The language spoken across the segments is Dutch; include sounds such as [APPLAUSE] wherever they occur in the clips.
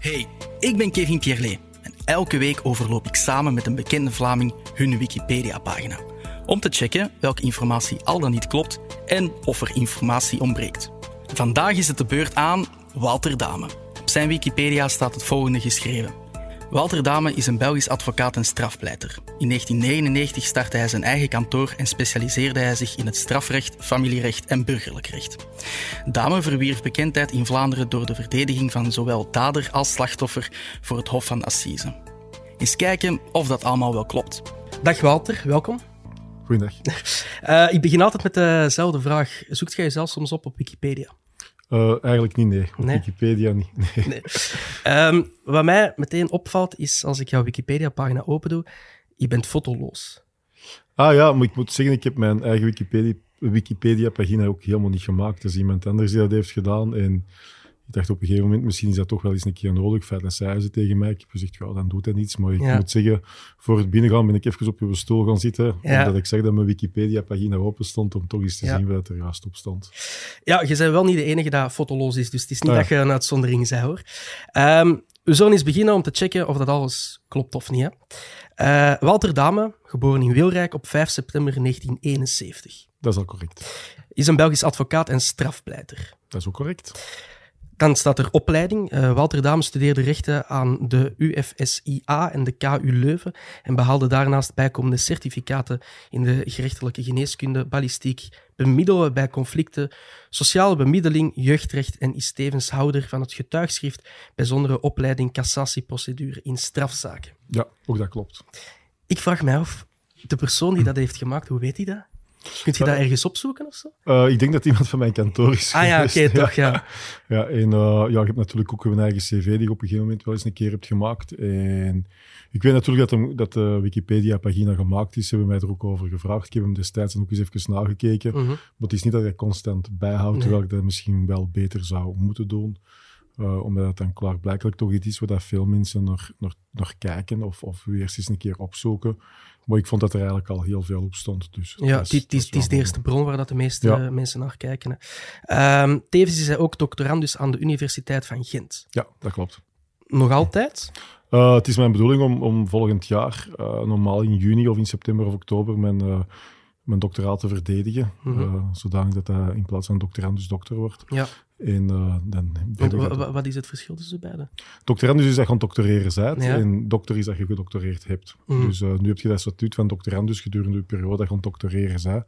Hey, ik ben Kevin Pierlet en elke week overloop ik samen met een bekende Vlaming hun Wikipedia-pagina. Om te checken welke informatie al dan niet klopt en of er informatie ontbreekt. Vandaag is het de beurt aan Walter Dame. Op zijn Wikipedia staat het volgende geschreven. Walter Dame is een Belgisch advocaat en strafpleiter. In 1999 startte hij zijn eigen kantoor en specialiseerde hij zich in het strafrecht, familierecht en burgerlijk recht. Dame verwierf bekendheid in Vlaanderen door de verdediging van zowel dader als slachtoffer voor het Hof van Assise. Eens kijken of dat allemaal wel klopt. Dag Walter, welkom. Goedendag. Uh, [LAUGHS] ik begin altijd met dezelfde vraag. Zoekt jij jezelf soms op op Wikipedia? Uh, eigenlijk niet, nee. Op Nee? Wikipedia niet. Nee. Nee. Ehm, wat mij meteen opvalt, is als ik jouw Wikipedia-pagina open doe, je bent fotoloos. Ah ja, maar ik moet zeggen, ik heb mijn eigen Wikipedia- Wikipedia-pagina ook helemaal niet gemaakt. Dat is iemand anders die dat heeft gedaan. En ik dacht op een gegeven moment, misschien is dat toch wel eens een keer nodig. Feit dat zei ze tegen mij. Ik heb gezegd, ja, dan doet hij niets. Maar ik Ja. moet zeggen, voor het binnengaan ben ik even op uw stoel gaan zitten. Ja. Omdat ik zeg dat mijn Wikipedia-pagina open stond, om toch eens te Ja. zien wat er juist op stond. Ja, je bent wel niet de enige dat fotoloos is, dus het is niet Ah, dat je een uitzondering bent, hoor. Ehm, we zullen eens beginnen om te checken of dat alles klopt of niet. Hè. Eh, Walter Dame, geboren in Wilrijk op 5 september 1971, Dat is al correct. is een Belgisch advocaat en strafpleiter. Dat is ook correct. Dan staat er opleiding. Eh, Walter Dame studeerde rechten aan de UFSIA en de KU Leuven en behaalde daarnaast bijkomende certificaten in de gerechtelijke geneeskunde, balistiek, bemiddelen bij conflicten, sociale bemiddeling, jeugdrecht en is tevens houder van het getuigschrift bijzondere opleiding cassatieprocedure in strafzaken. Ja, ook dat klopt. Ik vraag mij af, de persoon die dat heeft gemaakt, hoe weet hij dat? Kunt je dat ergens opzoeken of zo? Eh, ik denk dat iemand van mijn kantoor is Ah ja, oké, toch, ja. [LAUGHS] Ja, en eh, ja, ik heb natuurlijk ook mijn eigen cv die ik op een gegeven moment wel eens een keer heb gemaakt. En ik weet natuurlijk dat de, dat de Wikipedia-pagina gemaakt is. Ze hebben mij er ook over gevraagd. Ik heb hem destijds ook eens even nagekeken. Mhm. Maar het is niet dat ik constant bijhoud, Nee. terwijl ik dat misschien wel beter zou moeten doen. Eh, omdat het dan klaarblijkelijk toch iets is waar dat veel mensen nog, nog, nog kijken of, of weer eens een keer opzoeken. Maar ik vond dat er eigenlijk al heel veel op stond. Dus Ja, het is, is, de eerste bron waar dat de meeste Ja. eh, mensen naar kijken. Hè. Ehm, tevens is hij ook doctorandus aan de Universiteit van Gent. Ja, dat klopt. Nog altijd? Uh, het is mijn bedoeling om, om volgend jaar, uh, normaal in juni of in september of oktober, mijn, uh, mijn doctoraat te verdedigen. Uh, zodanig dat hij in plaats van doctorandus dokter wordt. Ja. En, dan wa- wat is het verschil tussen beide? Doctorandus is dat je aan doctoreren bent Ja. en dokter is dat je gedoctoreerd hebt. Mhm. Dus uh, nu heb je dat statuut van doctorandus gedurende de periode dat je aan doctoreren bent.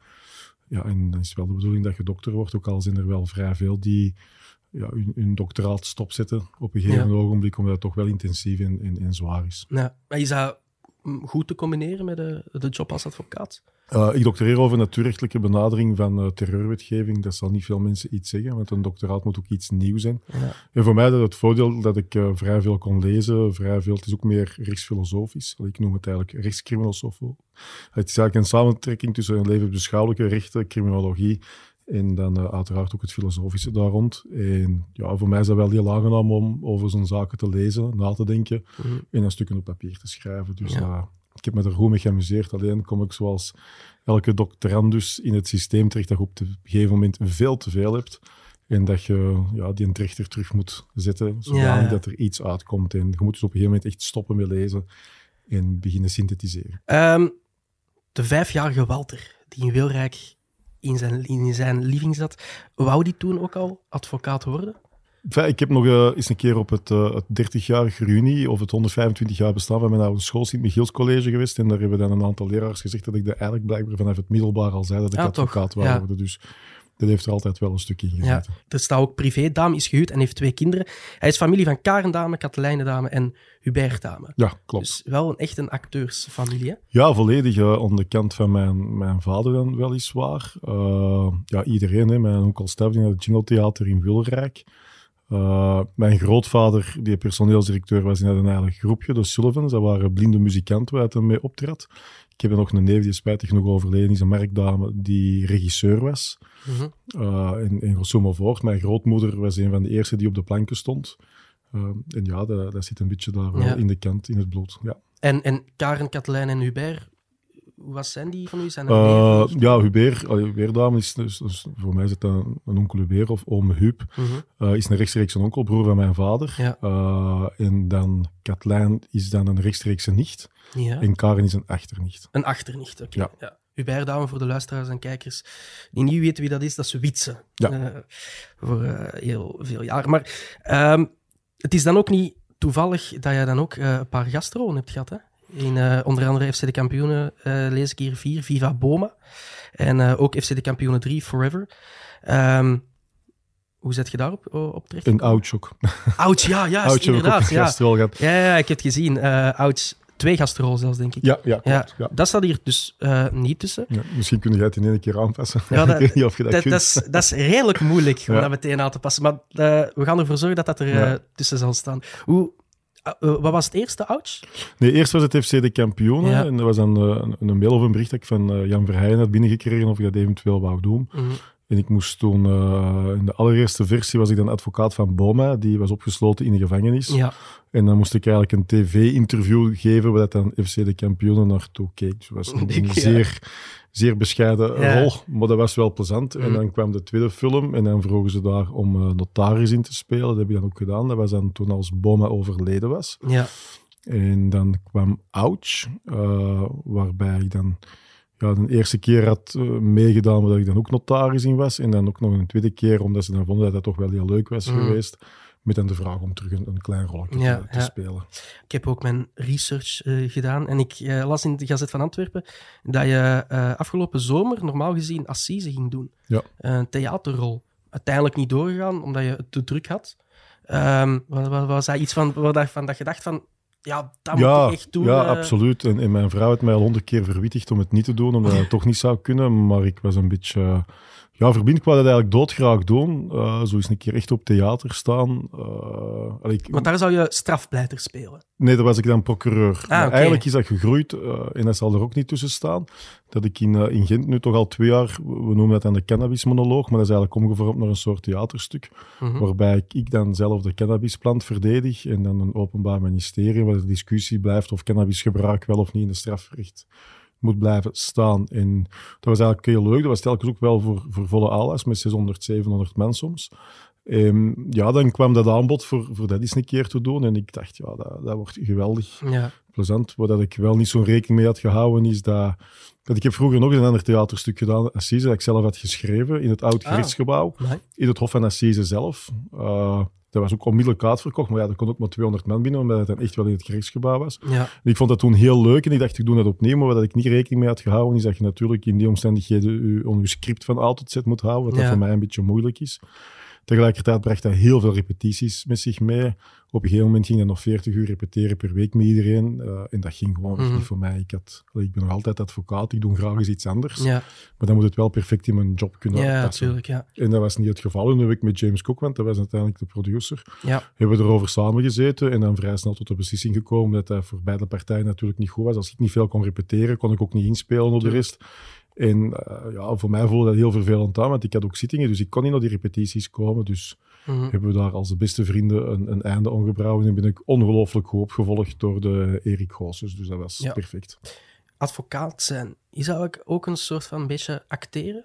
Ja, en dan is het wel de bedoeling dat je dokter wordt, ook al zijn er wel vrij veel die ja, hun, hun doctoraat stopzetten op een gegeven Ja. ogenblik, omdat het toch wel intensief en, en, en zwaar is. Ja. Maar is dat mm, goed te combineren met de, de job als advocaat? Uh, ik doctoreer over natuurrechtelijke benadering van uh, terreurwetgeving. Dat zal niet veel mensen iets zeggen, want een doctoraat moet ook iets nieuws zijn. Ja. En voor mij dat het voordeel dat ik uh, vrij veel kon lezen, vrij veel, het is ook meer rechtsfilosofisch. Ik noem het eigenlijk rechtscriminolosofie. Het is eigenlijk een samentrekking tussen een levensbeschouwelijke rechten, criminologie en dan uh, uiteraard ook het filosofische daar rond. En ja, voor mij is dat wel heel aangenaam om over zo'n zaken te lezen, na te denken Mhm. en een stukken op papier te schrijven. Dus Ja. uh, ik heb me er goed mee geamuseerd. Alleen kom ik zoals elke doctorandus in het systeem terecht dat je op een gegeven moment veel te veel hebt. En dat je ja, die een trechter terug moet zetten, Ja, ja. dat er iets uitkomt. En je moet dus op een gegeven moment echt stoppen met lezen en beginnen synthetiseren. Ehm, de vijfjarige Walter, die in Wilrijk in zijn, in zijn living zat, wou die toen ook al advocaat worden? Enfin, ik heb nog eh, eens een keer op het, eh, het 30-jarige reunie of het 125 jaar bestaan van mijn oude school, Sint-Michiels College geweest. En daar hebben dan een aantal leraars gezegd dat ik eigenlijk blijkbaar vanaf het middelbaar al zei dat ik Ja, advocaat wou Ja. worden. Dus dat heeft er altijd wel een stuk in Ja. gezeten. Er staat ook privé. Dame is gehuwd en heeft twee kinderen. Hij is familie van Karen Dame, Katelijne Dame en Hubert Dame. Ja, klopt. Dus wel een, echt een acteursfamilie. Hè? Ja, volledig aan de kant van mijn, mijn vader dan weliswaar. Eh ja, iedereen. Hè. Mijn onkel Stef die had het Jingle Theater in Wilrijk. Eh, mijn grootvader, die personeelsdirecteur was in een eigen groepje, de Sullivans. Dat waren blinde muzikanten waar hij mee optrad. Ik heb nog een neef die spijtig genoeg overleden is, een merkdame die regisseur was. Mhm. Uh, in, in modo, mijn grootmoeder was een van de eerste die op de planken stond. Uh, en ja, dat, dat zit een beetje daar wel Ja. in de kant, in het bloed. Ja. En, en Karen, Katelijne en Hubert, was zijn die van u? Zijn er uh, ja, Hubert, uh, Hubert is, dus, dus, voor mij is het een, een onkel Hubert of oom Huub. Mm -hmm. is een rechtstreeks een onkelbroer van mijn vader. Ja. en dan Katlijn is dan een rechtstreekse nicht. Ja. En Karen is een achternicht. Een achternicht, oké. Okay. Ja. ja. Hubert voor de luisteraars en kijkers die niet weten wie dat is, dat is Witse. Ja. voor heel veel jaar. Maar ehm, het is dan ook niet toevallig dat je dan ook een paar gastrollen hebt gehad, hè? In uh, onder andere FC de Kampioenen uh, lees ik hier vier, Viva Boma. En uh, ook FC de Kampioenen 3, Forever. Um, hoe zet je daarop op terecht? Een Ouch Ouch, ja, ja, inderdaad. Ja. ja. Ja, ik heb het gezien. Uh, Ouch, twee gastrol zelfs, denk ik. Ja, ja, klopt, ja. Dat staat hier dus uh, niet tussen. Ja, misschien kun jij het in één keer aanpassen. Ja, dat, [LAUGHS] ik weet niet of je dat, dat is, dat is redelijk moeilijk om dat meteen aan te passen. Maar uh, we gaan ervoor zorgen dat dat er tussen zal staan. Hoe, uh, wat was het eerste, Ouch? Nee, eerst was het FC de Kampioenen. En dat was dan uh, een, een, mail of een bericht dat ik van Jan Verheyen had binnengekregen of ik dat eventueel wou doen. Mm -hmm. En ik moest toen, in de allereerste versie was ik dan advocaat van Boma, die was opgesloten in de gevangenis. Ja. En dan moest ik eigenlijk een tv-interview geven, waar dan FC de kampioenen naartoe keek. Dus was een, [LAUGHS] zeer, zeer bescheiden rol, maar dat was wel plezant. En mm. dan kwam de tweede film en dan vroegen ze daar om uh, notaris in te spelen. Dat heb ik dan ook gedaan. Dat was dan toen als Boma overleden was. Ja. En dan kwam Ouch, uh, waarbij ik dan ja, de eerste keer had uh, meegedaan, omdat ik dan ook notaris in was. En dan ook nog een tweede keer, omdat ze dan vonden dat dat toch wel heel leuk was mm. geweest met dan de vraag om terug een, een klein rolletje te, te spelen. Ik heb ook mijn research uh, gedaan en ik uh, las in de Gazet van Antwerpen dat je afgelopen zomer normaal gezien Assise ging doen. Ja. Een theaterrol. Uiteindelijk niet doorgegaan, omdat je het te druk had. Um, was, was dat iets van, van dat je dacht van, ja, dat ja, moet ik echt doen. Ja, absoluut. En, en, mijn vrouw had mij al honderd keer verwittigd om het niet te doen, omdat [LAUGHS] het toch niet zou kunnen. Maar ik was een beetje ja, Verbind, ik wou dat eigenlijk doodgraag doen. Uh, zo eens een keer echt op theater staan. Uh, ik, Want daar zou je strafpleiter spelen? Nee, daar was ik dan procureur. Ah, Eigenlijk is dat gegroeid, uh, en dat zal er ook niet tussen staan, dat ik in, in Gent nu toch al twee jaar, we noemen dat dan de cannabismonoloog, maar dat is eigenlijk omgevormd naar een soort theaterstuk, mm waarbij ik, ik, dan zelf de cannabisplant verdedig en dan een openbaar ministerie waar de discussie blijft of cannabisgebruik wel of niet in de strafrecht moet blijven staan. En dat was eigenlijk heel leuk. Dat was telkens ook wel voor, voor volle alas, met 600, 700 mensen soms. Um, ja, dan kwam dat aanbod voor, voor dat eens een keer te doen. En ik dacht, ja, dat, dat wordt geweldig. Ja. Plezant. Wat ik wel niet zo'n rekening mee had gehouden, is dat, dat... Ik heb vroeger nog eens een ander theaterstuk gedaan, Assise, dat ik zelf had geschreven in het oud ah, gerechtsgebouw. In het Hof van Assise zelf. Uh, dat was ook onmiddellijk uitverkocht, maar ja, er kon ook maar 200 man binnen, omdat het dan echt wel in het gerechtsgebouw was. Ja. En ik vond dat toen heel leuk en ik dacht, ik doe dat opnieuw, maar wat ik niet rekening mee had gehouden, is dat je natuurlijk in die omstandigheden je, je script van A tot Z moet houden, wat dat voor mij een beetje moeilijk is. Tegelijkertijd bracht dat heel veel repetities met zich mee. Op een gegeven moment ging dat nog 40 uur repeteren per week met iedereen. Uh, en dat ging gewoon mm niet voor mij. Ik, had, ik ben nog altijd advocaat, ik doe graag eens iets anders. Ja. Maar dan moet het wel perfect in mijn job kunnen ja, Natuurlijk, ja, En dat was niet het geval. En nu heb ik met James Cook, want dat was uiteindelijk de producer, ja. hebben we erover samengezeten en dan vrij snel tot de beslissing gekomen dat dat voor beide partijen natuurlijk niet goed was. Als ik niet veel kon repeteren, kon ik ook niet inspelen op de rest. En uh, ja, voor mij voelde dat heel vervelend aan, want ik had ook zittingen, dus ik kon niet naar die repetities komen. Dus mm hebben we daar als de beste vrienden een, een einde ongebrouwen en ben ik ongelooflijk goed opgevolgd door de Erik Goossens. Dus dat was perfect. Advocaat zijn, is dat ook een soort van beetje acteren?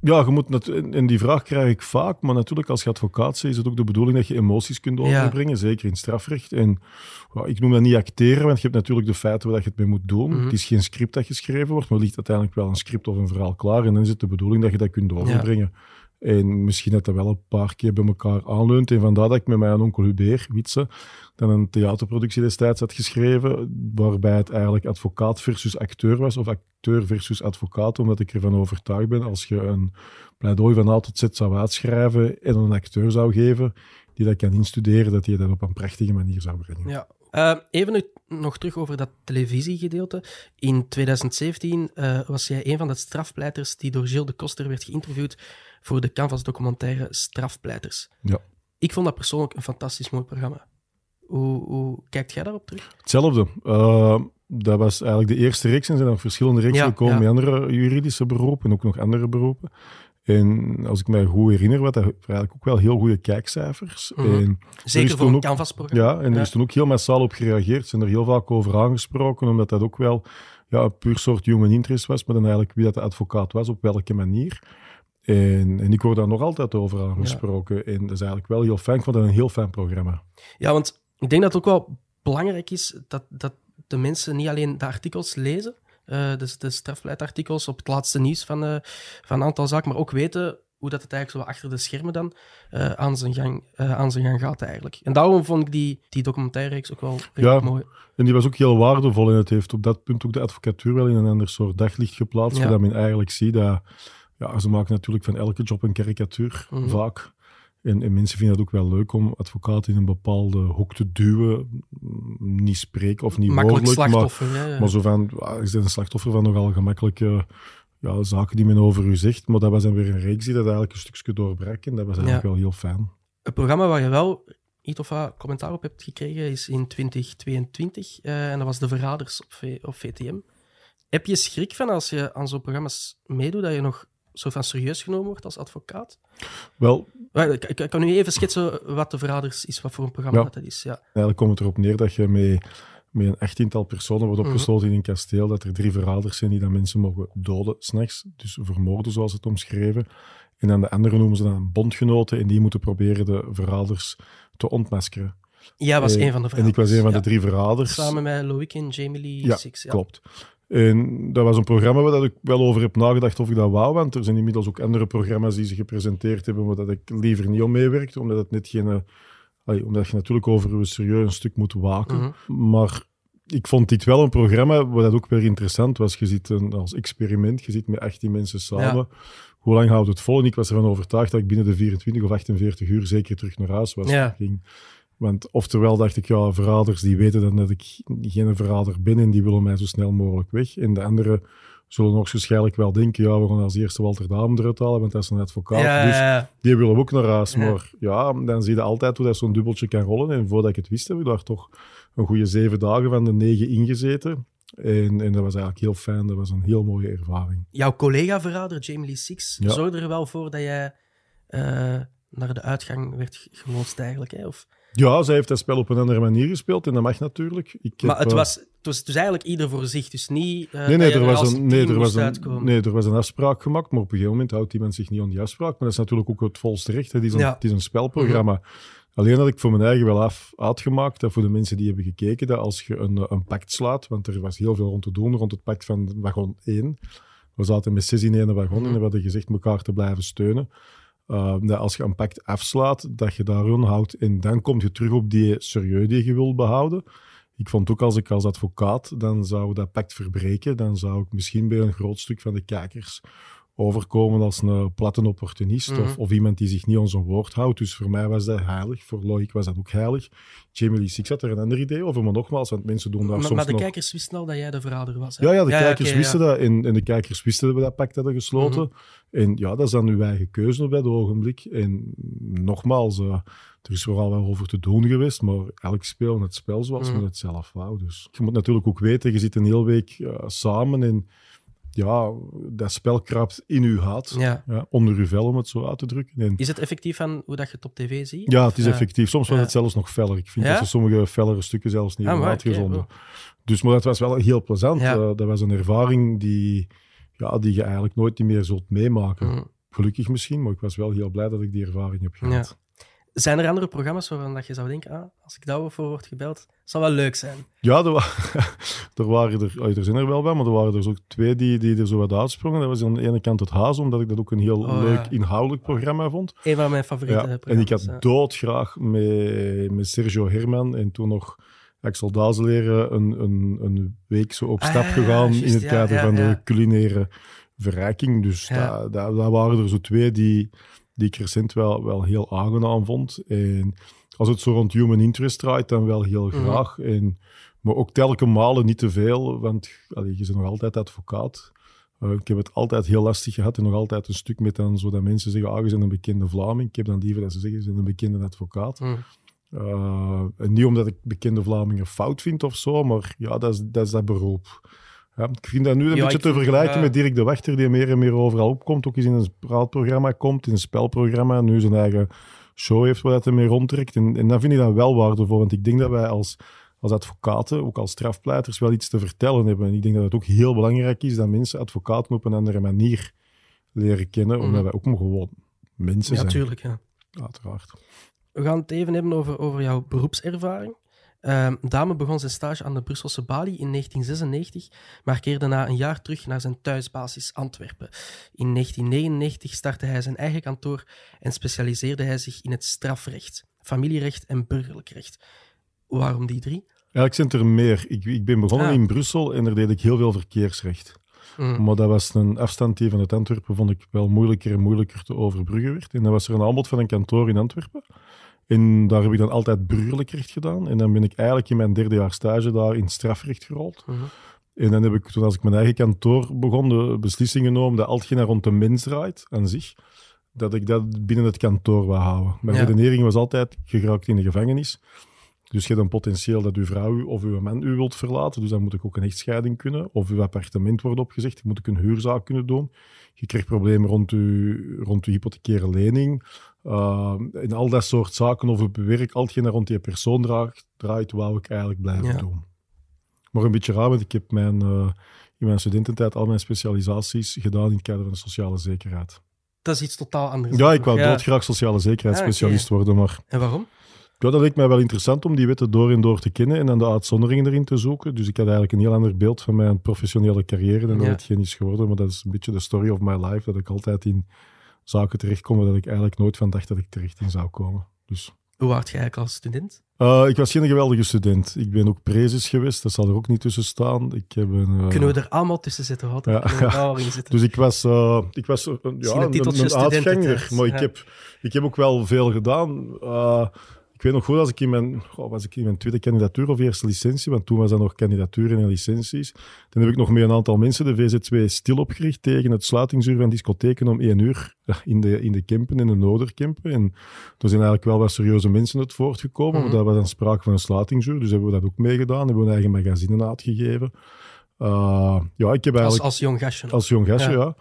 Ja, je moet en die vraag krijg ik vaak, maar natuurlijk als je advocaat bent, is het ook de bedoeling dat je emoties kunt overbrengen, zeker in strafrecht. En ik noem dat niet acteren, want je hebt natuurlijk de feiten waar je het mee moet doen. Mhm. Het is geen script dat geschreven wordt, maar ligt uiteindelijk wel een script of een verhaal klaar en dan is het de bedoeling dat je dat kunt overbrengen. En misschien dat dat wel een paar keer bij elkaar aanleunt. En vandaar dat ik met mijn onkel Hubert, Witse, dan een theaterproductie destijds had geschreven, waarbij het eigenlijk advocaat versus acteur was, of acteur versus advocaat, omdat ik ervan overtuigd ben, als je een pleidooi van A tot Z zou uitschrijven en een acteur zou geven, die dat kan instuderen, dat hij dat op een prachtige manier zou brengen. Ja. Uh, even nog terug over dat televisiegedeelte. In 2017 uh, eh, was jij een van de strafpleiters die door Gilles de Koster werd geïnterviewd voor de Canvas-documentaire Strafpleiters. Ja. Ik vond dat persoonlijk een fantastisch mooi programma. Hoe, hoe kijkt jij daarop terug? Hetzelfde. Uh, dat was eigenlijk de eerste reeks en er zijn nog verschillende reeksen gekomen met andere juridische beroepen en ook nog andere beroepen. En als ik mij goed herinner, wat dat eigenlijk ook wel heel goede kijkcijfers. Mhm. en Zeker voor een Canvas-programma. Ja, en er is toen ook heel massaal op gereageerd. Zijn er heel vaak over aangesproken, omdat dat ook wel ja, een puur soort human interest was, maar dan eigenlijk wie dat de advocaat was, op welke manier. En, en ik word daar nog altijd over aangesproken. En dat is eigenlijk wel heel fijn. Ik vond dat een heel fijn programma. Ja, want ik denk dat het ook wel belangrijk is dat, dat de mensen niet alleen de artikels lezen, uh, dus de strafpleitartikels op het laatste nieuws van, uh, van een aantal zaken, maar ook weten hoe dat het eigenlijk zo achter de schermen dan uh, aan, zijn gang, aan zijn gang gaat eigenlijk. En daarom vond ik die, die documentaire ook wel redelijk ja, mooi. En die was ook heel waardevol en het heeft op dat punt ook de advocatuur wel in een ander soort daglicht geplaatst, ja. zodat men eigenlijk ziet dat ja, ze maken natuurlijk van elke job een karikatuur, mm -hmm. vaak. En, en, mensen vinden het ook wel leuk om advocaten in een bepaalde hoek te duwen. Niet spreken of niet Makkelijk woordelijk, slachtoffer, maar, ja, ja. maar zo van, ah, is een slachtoffer van nogal gemakkelijke ja, zaken die men over u zegt. Maar dat was dan weer een reeks die dat eigenlijk een stukje doorbrak. En dat was eigenlijk wel heel fijn. Een programma waar je wel iets of wat commentaar op hebt gekregen is in 2022. Uh, en dat was De Verraders op, v op VTM. Heb je schrik van als je aan zo'n programma's meedoet, dat je nog zo van serieus genomen wordt als advocaat? Wel... Ik kan u even schetsen wat De Verraders is, wat voor een programma ja. dat is. Ja. Eigenlijk komt het erop neer dat je mee met een achttiental personen wordt opgesloten in een kasteel, dat er drie verraders zijn die dan mensen mogen doden s'nachts, dus vermoorden zoals het omschreven. En dan de andere noemen ze dan bondgenoten en die moeten proberen de verraders te ontmaskeren. Jij was en, een van de verraders. En ik was een van ja. de drie verraders. Samen met Loïc en Jamie Lee ja, Six. Ja, klopt. En dat was een programma waar ik wel over heb nagedacht of ik dat wou, want er zijn inmiddels ook andere programma's die ze gepresenteerd hebben, waar dat ik liever niet om meewerkte, omdat het net geen... Allee, omdat je natuurlijk over een serieus stuk moet waken. Mhm. Maar ik vond dit wel een programma waar dat ook weer interessant was. Je zit een, als experiment, je zit met 18 mensen samen. Hoe lang houdt het vol? En ik was ervan overtuigd dat ik binnen de 24 of 48 uur zeker terug naar huis was. Ja. Ging. Want oftewel dacht ik, ja, verraders die weten dan dat ik geen verrader ben en die willen mij zo snel mogelijk weg. En de anderen zullen nog waarschijnlijk wel denken, ja, we gaan als eerste Walter Dam eruit halen, want dat is een advocaat. Ja, dus ja, die willen we ook naar huis. Ja. Maar ja, dan zie je altijd hoe dat zo'n dubbeltje kan rollen. En voordat ik het wist, heb ik daar toch een goede zeven dagen van de negen ingezeten. En, en dat was eigenlijk heel fijn. Dat was een heel mooie ervaring. Jouw collega-verrader, Jamie Lee Six, zorgde er wel voor dat jij eh, naar de uitgang werd geloosd eigenlijk. Hè? Of, Ja, zij heeft dat spel op een andere manier gespeeld en dat mag natuurlijk. Ik maar heb, het eh, was, het was dus eigenlijk ieder voor zich, dus niet eh, Nee, nee, er was, een, nee, er, was een, uitkomen. nee, er was een afspraak gemaakt, maar op een gegeven moment houdt iemand zich niet aan die afspraak. Maar dat is natuurlijk ook het volste recht. Het is een, Ja. het is een spelprogramma. Alleen had ik voor mijn eigen wel af, uitgemaakt, dat voor de mensen die hebben gekeken, dat als je een, een pact slaat, want er was heel veel rond te doen rond het pact van wagon 1. We zaten met zes in één wagon en we hadden gezegd elkaar te blijven steunen. Uh, dat als je een pact afslaat, dat je daarin houdt. En dan kom je terug op die serieus die je wil behouden. Ik vond ook als ik als advocaat dan zou dat pact verbreken, dan zou ik misschien bij een groot stuk van de kijkers overkomen als een platte opportunist Mhm. of, of iemand die zich niet aan zijn woord houdt. Dus voor mij was dat heilig. Voor Loïc was dat ook heilig. Jamie Lee Six had er een ander idee over, maar nogmaals, want mensen doen daar Maar, soms maar de nog... kijkers wisten al dat jij de verrader was. Hè? Ja, ja, de kijkers wisten ja. dat. En, en de kijkers wisten dat we dat pact hadden gesloten. Mhm. En ja, dat is dan uw eigen keuze op dat ogenblik. En nogmaals, eh, er is vooral wel over te doen geweest, maar elk speel het spel zoals Mhm. men het zelf wou. Dus je moet natuurlijk ook weten, je zit een hele week eh, samen en ja, dat spel kraapt in uw haat. Ja. Ja, onder uw vel, om het zo uit te drukken. En Is het effectief van hoe dat je het op tv ziet? ja, het is Ja. effectief. Soms was het zelfs nog feller. Ik vind dat ze sommige fellere stukken zelfs niet Ah, hebben oké, uitgezonden. oh. Dus, maar dat was wel heel plezant. Eh, dat was een ervaring die, ja, die je eigenlijk nooit meer zult meemaken. Mhm. Gelukkig misschien, maar ik was wel heel blij dat ik die ervaring heb gehad. Zijn er andere programma's waarvan dat je zou denken, ah, als ik daarvoor word gebeld, zou wel leuk zijn? Ja, er, wa- [LAUGHS] er waren er, er zijn er wel bij, maar er waren er zo twee die, die er zo wat uitsprongen. Dat was aan de ene kant het Haas, omdat ik dat ook een heel Oh, leuk ja. inhoudelijk programma vond. Een van mijn favoriete Ja, en programma's. ik had ja. doodgraag met, met Sergio Herman en toen nog Axel Dazeleren een, een, een week zo op Ah, stap gegaan in het kader van de culinaire verrijking. Dus daar daar waren er zo twee die, die ik recent wel, wel heel aangenaam vond. En als het zo rond human interest draait, dan wel heel Mhm. graag. En, maar ook telkens malen niet te veel, want allee, je bent nog altijd advocaat. Eh, ik heb het altijd heel lastig gehad en nog altijd een stuk met dan, zodat mensen zeggen, ah, je bent een bekende Vlaming. Ik heb dan liever dat ze zeggen, je bent een bekende advocaat. Mhm. Uh, en niet omdat ik bekende Vlamingen fout vind of zo, maar ja, dat is dat, is dat beroep. Ja, ik vind dat nu een Ja, beetje te vind- vergelijken met Dirk de Wachter, die meer en meer overal opkomt. Ook eens in een praatprogramma komt, in een spelprogramma, en nu zijn eigen show heeft waar hij mee rondtrekt. En, en dat vind ik dan wel waardevol, want ik denk dat wij als als advocaten, ook als strafpleiters, wel iets te vertellen hebben. En ik denk dat het ook heel belangrijk is dat mensen advocaten op een andere manier leren kennen, omdat Mhm. wij ook maar gewoon mensen Ja, zijn. tuurlijk. Ja. Uiteraard. We gaan het even hebben over, over jouw beroepservaring. Ehm Dame begon zijn stage aan de Brusselse Bali in 1996, maar keerde na een jaar terug naar zijn thuisbasis Antwerpen. In 1999 startte hij zijn eigen kantoor en specialiseerde hij zich in het strafrecht, familierecht en burgerlijk recht. Waarom die drie? Eigenlijk zijn het er meer. Ik, ik ben begonnen Ah. in Brussel en daar deed ik heel veel verkeersrecht. Mm. Maar dat was een afstand die vanuit Antwerpen vond ik wel moeilijker en moeilijker te overbruggen werd. En dan was er een aanbod van een kantoor in Antwerpen. En daar heb ik dan altijd burgerlijk recht gedaan. En dan ben ik eigenlijk in mijn derde jaar stage daar in strafrecht gerold. Mhm. En dan heb ik, toen als ik mijn eigen kantoor begon, de beslissing genomen dat al hetgeen dat rond de mens draait aan zich, dat ik dat binnen het kantoor wou houden. Mijn Ja. redenering was altijd, je geraakt in de gevangenis. Dus je hebt een potentieel dat uw vrouw u of uw man u wilt verlaten. Dus dan moet ik ook een echtscheiding kunnen. Of uw appartement wordt opgezegd. moet ik een huurzaak kunnen doen. Je krijgt problemen rond uw, rond uw hypothecaire lening. Uh, en al dat soort zaken over uw werk. Al hetgeen dat rond die persoon draait, draait wou ik eigenlijk blijven Ja. doen. Maar een beetje raar, want ik heb mijn, eh, in mijn studententijd al mijn specialisaties gedaan in het kader van de sociale zekerheid. Dat is iets totaal anders. Ja, ik wou Ja. doodgraag sociale zekerheidsspecialist worden, maar En waarom? ja, dat leek mij wel interessant om die wetten door en door te kennen en dan de uitzonderingen erin te zoeken. Dus ik had eigenlijk een heel ander beeld van mijn professionele carrière dan dat Ja. hetgeen is geworden. Maar dat is een beetje de story of my life, dat ik altijd in zaken terechtkom waar dat ik eigenlijk nooit van dacht dat ik terecht in zou komen. Dus... Hoe waard je eigenlijk als student? Uh, ik was geen geweldige student. Ik ben ook prezes geweest, dat zal er ook niet tussen staan. Ik heb een, uh... Kunnen we er allemaal tussen zitten? Ja. [LAUGHS] Zitten? Dus ik was, uh, ik was ja, een een, een uitganger, studententijd. maar ik, heb, ik heb ook wel veel gedaan. Ik weet nog goed, als ik in mijn, oh, was ik in mijn tweede kandidatuur of eerste licentie, want toen was dat nog kandidaturen en licenties, dan heb ik nog met een aantal mensen de VZ2 stil opgericht tegen het sluitingsuur van discotheken om één uur ja, in de, in de Kempen, in de Noorderkempen. En er zijn eigenlijk wel wat serieuze mensen uit voortgekomen, Mhm. maar dat was dan sprake van een sluitingsuur, dus hebben we dat ook meegedaan, hebben we een eigen magazine uitgegeven. Uh, ja, ik heb als, eigenlijk... als jong gastje. Als jong gastje, Ja. ja.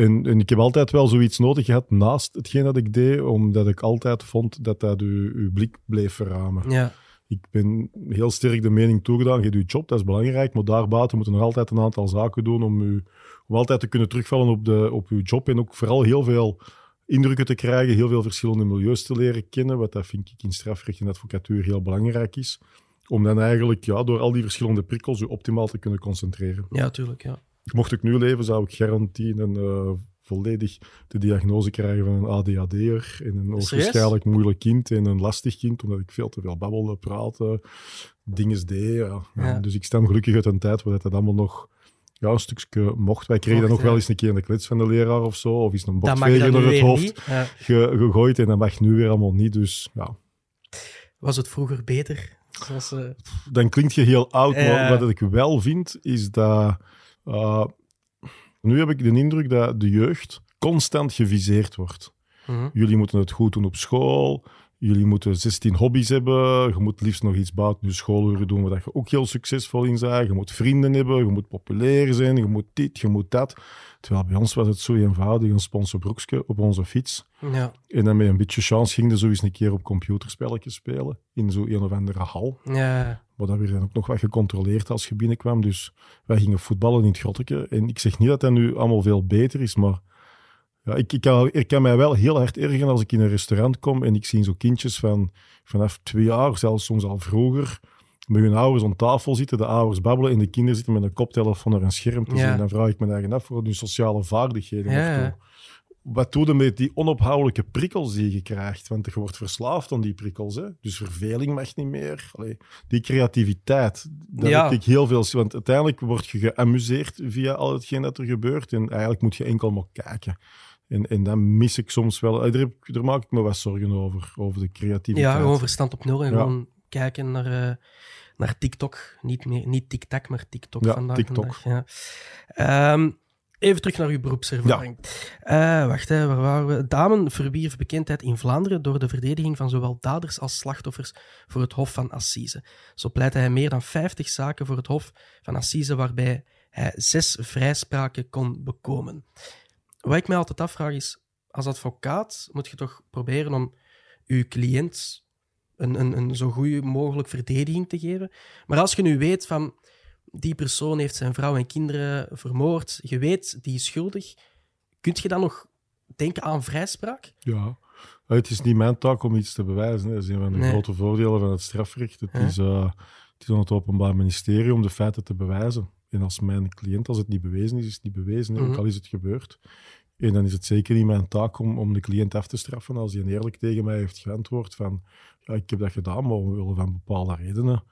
En, en ik heb altijd wel zoiets nodig gehad naast hetgeen dat ik deed, omdat ik altijd vond dat dat uw, uw blik bleef verramen. Ja. Ik ben heel sterk de mening toegedaan, je doet je job, dat is belangrijk, maar daarbuiten moeten nog altijd een aantal zaken doen om, u, om altijd te kunnen terugvallen op, de, op uw job en ook vooral heel veel indrukken te krijgen, heel veel verschillende milieus te leren kennen, wat dat vind ik in strafrecht en advocatuur heel belangrijk is. Om dan eigenlijk ja, door al die verschillende prikkels u optimaal te kunnen concentreren. ja, tuurlijk. Ja. Mocht ik nu leven, zou ik garantie een uh, volledig de diagnose krijgen van een ADHD'er en een waarschijnlijk moeilijk kind en een lastig kind, omdat ik veel te veel babbelde, praatte, dingen deed. Ja. Ja. Dus ik stem gelukkig uit een tijd waar dat allemaal nog ja, een stukje mocht. Wij kregen dan nog wel eens een keer in de klets van de leraar of zo, of eens een dan door het hoofd. Ja. ge- gegooid en dat mag nu weer allemaal niet. Dus ja, Was het vroeger beter? Zoals, eh, dan klinkt je heel oud, maar wat ik wel vind, is dat... uh, nu heb ik de indruk dat de jeugd constant geviseerd wordt. mhm. Jullie moeten het goed doen op school. Jullie moeten 16 hobby's hebben. Je moet liefst nog iets buiten je schooluren doen waar je ook heel succesvol in bent. Je moet vrienden hebben. Je moet populair zijn. Je moet dit, je moet dat. Terwijl bij ons was het zo eenvoudig. Een sponsorbroekje op onze fiets. ja. En dan met een beetje chance ging er zo eens een keer op computerspelletjes spelen. In zo'n een of andere hal. Ja. Maar dat werd dan ook nog wat gecontroleerd als je binnenkwam. Dus wij gingen voetballen in het grotteke. En ik zeg niet dat dat nu allemaal veel beter is, maar ja, ik, ik, kan, ik kan mij wel heel hard ergeren als ik in een restaurant kom en ik zie zo kindjes van vanaf twee jaar, zelfs soms al vroeger, met hun ouders aan tafel zitten, de ouders babbelen en de kinderen zitten met een koptelefoon naar een scherm te Ja. zien. Dan vraag ik me eigen af voor hun sociale vaardigheden. Ja. Wat doe je met die onophoudelijke prikkels die je krijgt? Want je wordt verslaafd aan die prikkels. Hè? Dus verveling mag niet meer. Allee, die creativiteit, daar Ja. heb ik heel veel... Want uiteindelijk word je geamuseerd via al hetgeen dat er gebeurt. En eigenlijk moet je enkel maar kijken. En, en dan mis ik soms wel... Daar, heb daar maak ik me wat zorgen over, over de creativiteit. ja, gewoon verstand op nul en Ja. gewoon kijken naar, eh, naar TikTok. Niet, meer, niet TikTok, maar TikTok Ja, vandaag. TikTok. ja. Ehm, even terug naar uw beroepservaring. Eh, wacht, hè, waar waren we? Damen verwierf bekendheid in Vlaanderen door de verdediging van zowel daders als slachtoffers voor het Hof van Assise. Zo pleitte hij meer dan 50 zaken voor het Hof van Assise, waarbij hij zes vrijspraken kon bekomen. Wat ik mij altijd afvraag is, als advocaat moet je toch proberen om uw cliënt een, een, een zo goed mogelijk verdediging te geven. Maar als je nu weet van die persoon heeft zijn vrouw en kinderen vermoord, je weet die is schuldig, kun je dan nog denken aan vrijspraak? Ja, het is niet mijn taak om iets te bewijzen. hè. Dat is een van de Nee. grote voordelen van het strafrecht. Het, is, eh, het is aan het Openbaar Ministerie om de feiten te bewijzen. En als mijn cliënt, als het niet bewezen is, is het niet bewezen. hè. Mhm. Ook al is het gebeurd. En dan is het zeker niet mijn taak om, om de cliënt af te straffen als hij eerlijk tegen mij heeft geantwoord van ja, ik heb dat gedaan, maar omwille van bepaalde redenen,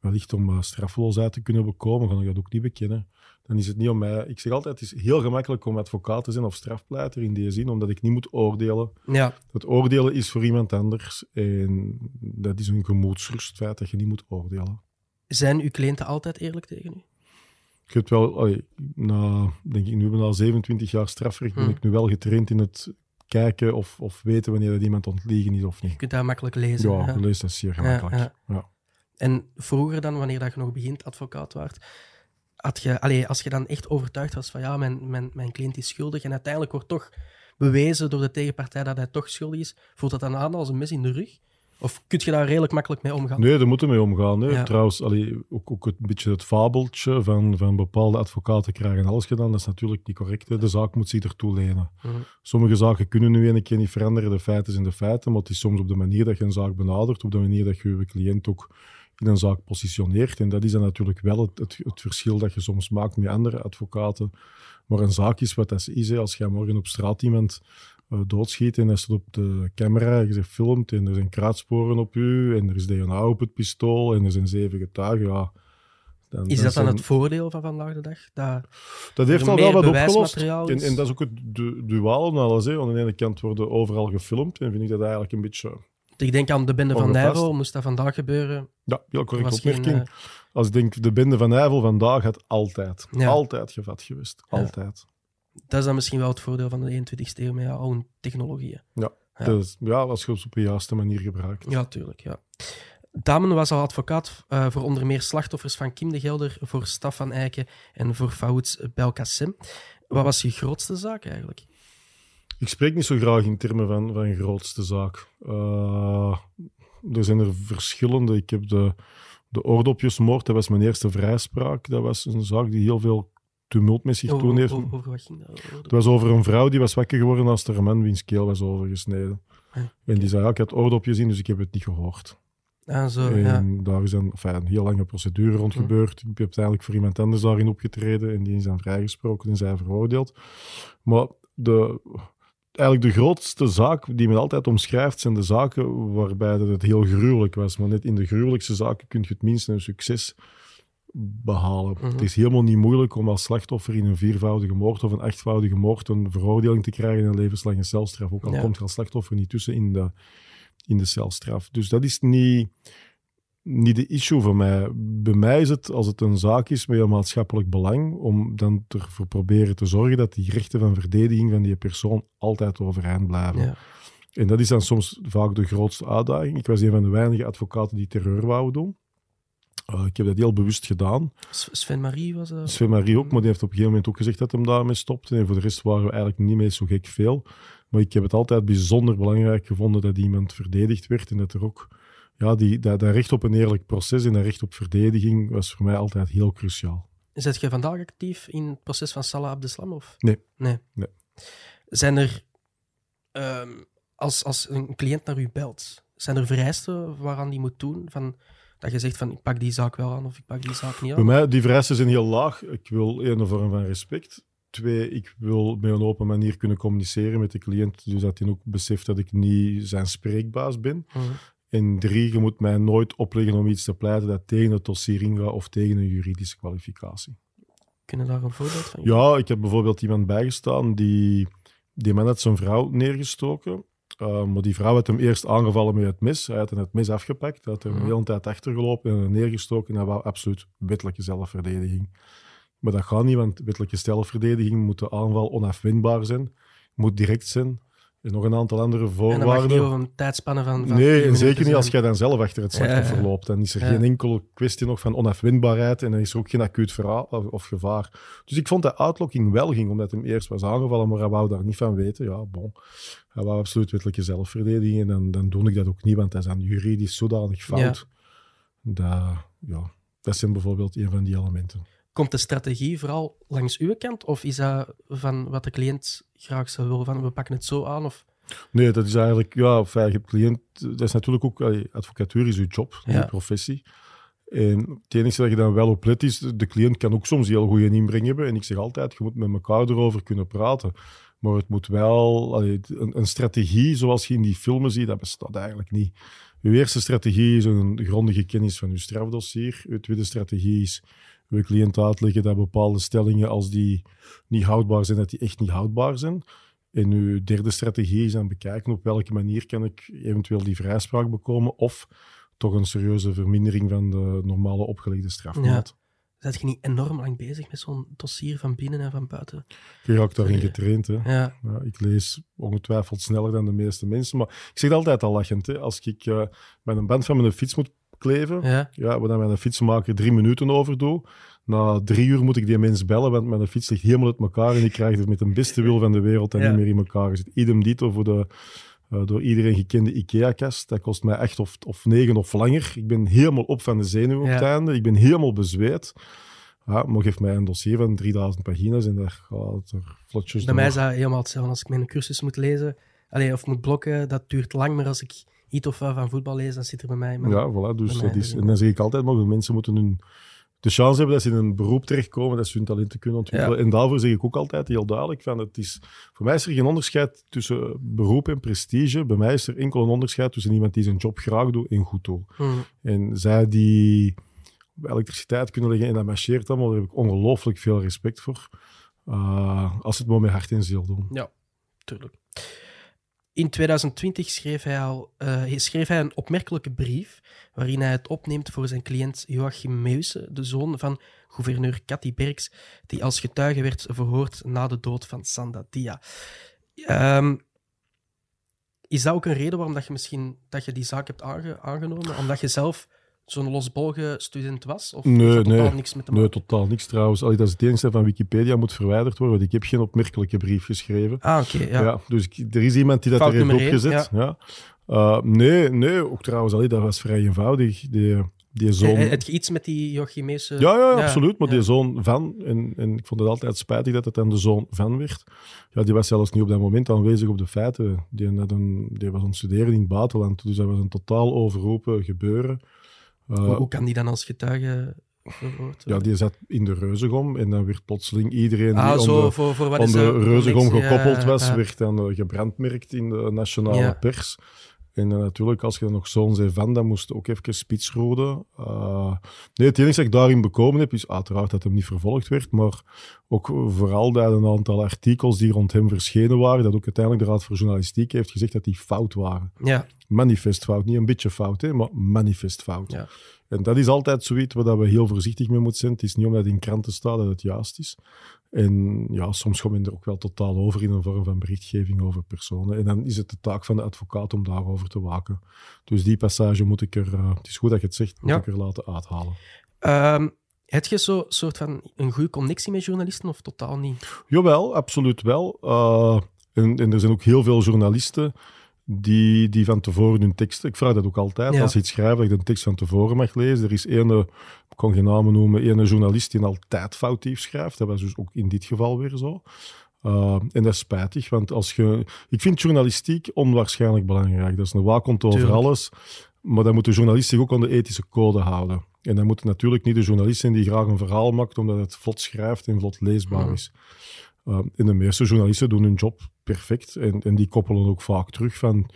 wellicht om uh, straffeloosheid te kunnen bekomen, kan ik dat ook niet bekennen. Dan is het niet om mij... Ik zeg altijd, het is heel gemakkelijk om advocaat te zijn of strafpleiter in die zin, omdat ik niet moet oordelen. Ja, Het oordelen is voor iemand anders en dat is een gemoedsrust, feit dat je niet moet oordelen. zijn uw cliënten altijd eerlijk tegen u? Ik heb wel, allee, na, denk ik, nu ben ik al 27 jaar strafrecht, ben Hmm. ik nu wel getraind in het kijken of, of weten wanneer dat iemand ontliegen is of Je niet. kunt dat makkelijk lezen. Ja, je leest dat zeer gemakkelijk. ja. Ja, En vroeger dan, wanneer dat je nog begint advocaat waart, had je, allee, als je dan echt overtuigd was van ja, mijn, mijn, mijn cliënt is schuldig en uiteindelijk wordt toch bewezen door de tegenpartij dat hij toch schuldig is, voelt dat dan aan als een mes in de rug? Of kun je daar redelijk makkelijk mee omgaan? Nee, daar moeten we mee omgaan. Hè. Ja. Trouwens, allee, ook, ook een beetje het fabeltje van, van bepaalde advocaten krijgen alles gedaan, dat is natuurlijk niet correct. Hè. De zaak moet zich ertoe lenen. Mhm. Sommige zaken kunnen nu een keer niet veranderen, de feiten zijn de feiten, maar het is soms op de manier dat je een zaak benadert, op de manier dat je je cliënt ook in een zaak positioneert. En dat is dan natuurlijk wel het, het, het verschil dat je soms maakt met andere advocaten. Maar een zaak is wat dat is. Hè. Als jij morgen op straat iemand eh, doodschiet en hij staat op de camera, je zegt filmt en er zijn kruidsporen op u en er is DNA op het pistool en er zijn zeven getuigen, ja... Dan, Is dat dan zijn- het voordeel van vandaag de dag? Dat, dat heeft al wel wat opgelost. En, en dat is ook het du duaal en alles. Hè. Aan de ene kant worden overal gefilmd en vind ik dat eigenlijk een beetje... ik denk aan de bende van. Nijvel, moest dat vandaag gebeuren? Ja, heel correct geen, opmerking. eh, Als ik denk, de bende van Nijvel vandaag had altijd, Ja. altijd gevat geweest. Ja. Dat is dan misschien wel het voordeel van de 21ste eeuw met ja, al hun technologieën. Ja. Dus, ja, als je het op de juiste manier gebruikt. Ja, tuurlijk. Ja. Damen was al advocaat eh, voor onder meer slachtoffers van Kim de Gelder, voor Staf van Eycken en voor Fouts Belkacem. Wat was je grootste zaak eigenlijk? Ik spreek niet zo graag in termen van, van grootste zaak. Eh, er zijn er verschillende. Ik heb de, de oordopjesmoord, dat was mijn eerste vrijspraak. Dat was een zaak die heel veel tumult met zich toen heeft. over, over wat ging dat? Over Het was over een vrouw die was wakker geworden als er een man wiens keel was overgesneden. Ah, En die zei, ja, ik had oordopjes in, dus ik heb het niet gehoord. Ah, zo, en ja. daar is een, enfin, een heel lange procedure rond Mhm. gebeurd. Ik heb uiteindelijk voor iemand anders daarin opgetreden en die is dan vrijgesproken en zij veroordeeld. Maar de, eigenlijk de grootste zaak die men altijd omschrijft, zijn de zaken waarbij dat het heel gruwelijk was. Maar net in de gruwelijkste zaken kun je het minste een succes behalen. Mhm. Het is helemaal niet moeilijk om als slachtoffer in een viervoudige moord of een achtvoudige moord een veroordeling te krijgen en een levenslange celstraf. Ook al Ja. komt je als slachtoffer niet tussen in de, in de celstraf. Dus dat is niet, niet de issue voor mij. Bij mij is het, als het een zaak is met een maatschappelijk belang, om dan ervoor proberen te zorgen dat die rechten van verdediging van die persoon altijd overeind blijven. ja. En dat is dan soms vaak de grootste uitdaging. Ik was een van de weinige advocaten die terreur wouden doen. Uh, ik heb dat heel bewust gedaan. S- Sven Marie was dat? Sven Marie ook, maar die heeft op een gegeven moment ook gezegd dat hem daarmee stopte. En voor de rest waren we eigenlijk niet meer zo gek veel. Maar ik heb het altijd bijzonder belangrijk gevonden dat iemand verdedigd werd. En dat er ook, ja, die, dat, dat recht op een eerlijk proces en dat recht op verdediging was voor mij altijd heel cruciaal. Zet je vandaag actief in het proces van Salah Abdeslam? Of? Nee. nee. Nee. Zijn er, ehm, als, als een cliënt naar u belt, zijn er vereisten waaraan die moet doen? Van, dat je zegt van, ik pak die zaak wel aan of ik pak die zaak niet Bij aan? mij, die vereisten zijn heel laag. Ik wil één, een vorm van respect. Twee, ik wil met een open manier kunnen communiceren met de cliënt, dus dat hij ook beseft dat ik niet zijn spreekbaas ben. Mhm. En drie, je moet mij nooit opleggen om iets te pleiten dat tegen het dossier ingaat of tegen een juridische kwalificatie. Kunnen daar een voorbeeld van Ja, ik heb bijvoorbeeld iemand bijgestaan die... Die man had zijn vrouw neergestoken. Uh, maar die vrouw had hem eerst aangevallen met het mes. Hij had hem het mes afgepakt. Hij had een Mhm. hele tijd achtergelopen en hem neergestoken. En hij wou absoluut wettelijke zelfverdediging. Maar dat gaat niet, want wettelijke zelfverdediging moet de aanval onafwendbaar zijn. Moet direct zijn. En nog een aantal andere En dan mag je voorwaarden. niet over een tijdspanne van, van Nee, en zeker niet als jij dan zelf achter het slachtoffer Ja, ja. loopt. Dan is er Ja. geen enkele kwestie nog van onafwendbaarheid en dan is er ook geen acuut verhaal of, gevaar. Dus ik vond dat uitlokking wel ging, omdat hem eerst was aangevallen, maar hij wou daar niet van weten. Ja, bon. Hij wou absoluut wettelijke zelfverdediging en dan, dan doe ik dat ook niet, want dat is dan juridisch zodanig fout. Dat, ja, dat zijn bijvoorbeeld een van die elementen. Komt de strategie vooral langs uw kant? Of is dat van wat de cliënt graag zou willen? Van we pakken het zo aan? Of... Nee, dat is eigenlijk, ja, enfin, je cliënt, dat is natuurlijk ook, advocatuur is uw job, Ja. je professie. En het enige dat je dan wel op let is, de cliënt kan ook soms heel goede inbreng hebben. En ik zeg altijd, je moet met elkaar erover kunnen praten. Maar het moet wel, allee, een, een strategie zoals je in die filmen ziet, dat bestaat eigenlijk niet. Uw eerste strategie is een grondige kennis van uw strafdossier. Uw tweede strategie is uw cliënt uitleggen dat bepaalde stellingen, als die niet houdbaar zijn, dat die echt niet houdbaar zijn. En uw derde strategie is dan bekijken op welke manier kan ik eventueel die vrijspraak bekomen of toch een serieuze vermindering van de normale opgelegde strafmaat. Zet je niet enorm lang bezig met zo'n dossier van binnen en van buiten? Je raakt daarin Ja. getraind. Hè. Ja, Ja, ik lees ongetwijfeld sneller dan de meeste mensen. Maar ik zeg het altijd al lachend. Hè. Als ik eh, met een band van mijn fiets moet kleven, ja. ja, waar dan mijn fietsenmaker drie minuten over doe, na drie uur moet ik die mens bellen, want mijn fiets ligt helemaal uit elkaar en ik krijg het met de beste wil van de wereld en Ja. niet meer in elkaar gezet. Idem dito voor de eh, door iedereen gekende IKEA-kast. Dat kost mij echt of, of negen of langer. Ik ben helemaal op van de zenuwen op het einde. Ik ben helemaal bezweet. Ja, maar geef mij een dossier van 3000 pagina's en daar gaat er vlotjes Bij mij is dat helemaal hetzelfde. Als ik mijn cursus moet lezen allee, of moet blokken, dat duurt lang. Maar als ik iets of wat van voetbal lees, dan zit er bij mij... mijn- Ja, voilà. Dus dat is, en dan zeg ik altijd, mogen mensen moeten hun, de chance hebben dat ze in een beroep terechtkomen, dat ze hun talenten kunnen ontwikkelen. En daarvoor zeg ik ook altijd heel duidelijk, van het is, voor mij is er geen onderscheid tussen beroep en prestige. Bij mij is er enkel een onderscheid tussen iemand die zijn job graag doet en goed doet. Hmm. En zij die elektriciteit kunnen leggen en dat marcheert allemaal, daar heb ik ongelooflijk veel respect voor. Uh, als ze het maar met hart en ziel doen. Ja, tuurlijk. In 2020 schreef hij, al, eh, schreef hij een opmerkelijke brief waarin hij het opneemt voor zijn cliënt Joachim Meusen, de zoon van gouverneur Cathy Berks, die als getuige werd verhoord na de dood van Sanda Dia. Ehm, is dat ook een reden waarom dat je misschien dat je die zaak hebt aange- aangenomen? Omdat je zelf zo'n losbolge student was? Of Nee, totaal nee. niks met Nee, totaal niks trouwens. Allee, dat is het enige van Wikipedia moet verwijderd worden, want ik heb geen opmerkelijke brief geschreven. Ah, oké. ja. Ja. dus ik- er is iemand die dat Fout er heeft opgezet. Ja. Uh, nee, nee, ook trouwens, allee, dat was vrij eenvoudig. Die, die zoon... Eh, Heb je iets met die Joachim Meusen? Ja, ja, absoluut. Maar die zoon van, en, en ik vond het altijd spijtig dat het dan de zoon van werd. Ja, die was zelfs niet op dat moment aanwezig op de feiten. Die, had een, die was aan het studeren in het buitenland. Dus dat was een totaal overroepen gebeuren. Uh, Hoe, hoe kan die dan als getuige verhoord ja, die zat in de reuzegom en dan werd plotseling iedereen die ah, aan zo, de, voor, de reuzegom gekoppeld Ja, was, ja. werd dan eh, gebrandmerkt in de nationale Ja. pers. En eh, natuurlijk, als je dan nog zo'n zei van, dan moest ook even spitsroden. Uh, nee, het enige dat ik daarin bekomen heb, is uiteraard dat hem niet vervolgd werd, maar ook vooral dat een aantal artikels die rond hem verschenen waren, dat ook uiteindelijk de Raad voor Journalistiek heeft gezegd dat die fout waren. Ja, Manifest fout, niet een beetje fout, hè, maar manifest fout. Ja. En dat is altijd zoiets waar we heel voorzichtig mee moeten zijn. Het is niet omdat het in kranten staat dat het juist is. En ja, soms komt men er ook wel totaal over in een vorm van berichtgeving over personen. En dan is het de taak van de advocaat om daarover te waken. Dus die passage moet ik er, uh, het is goed dat je het zegt, moet Ja. ik er laten uithalen. Um, heb je zo'n soort van een goede connectie met journalisten of totaal niet? Jawel, absoluut wel. Uh, en, en, er zijn ook heel veel journalisten die, die van tevoren hun teksten... Ik vraag dat ook altijd, ja. als je iets schrijft, dat je de tekst van tevoren mag lezen. Er is ene, ik kan geen namen noemen, ene journalist die altijd foutief schrijft. Dat was dus ook in dit geval weer zo. Uh, en dat is spijtig, want als je... Ik vind journalistiek onwaarschijnlijk belangrijk. Dat is een waakhond over Tuurlijk. alles. Maar dan moet de journalist zich ook aan de ethische code houden. En dan moet het natuurlijk niet de journalist zijn die graag een verhaal maakt omdat het vlot schrijft en vlot leesbaar Mhm. is. En de meeste journalisten doen hun job perfect. En, en die koppelen ook vaak terug van...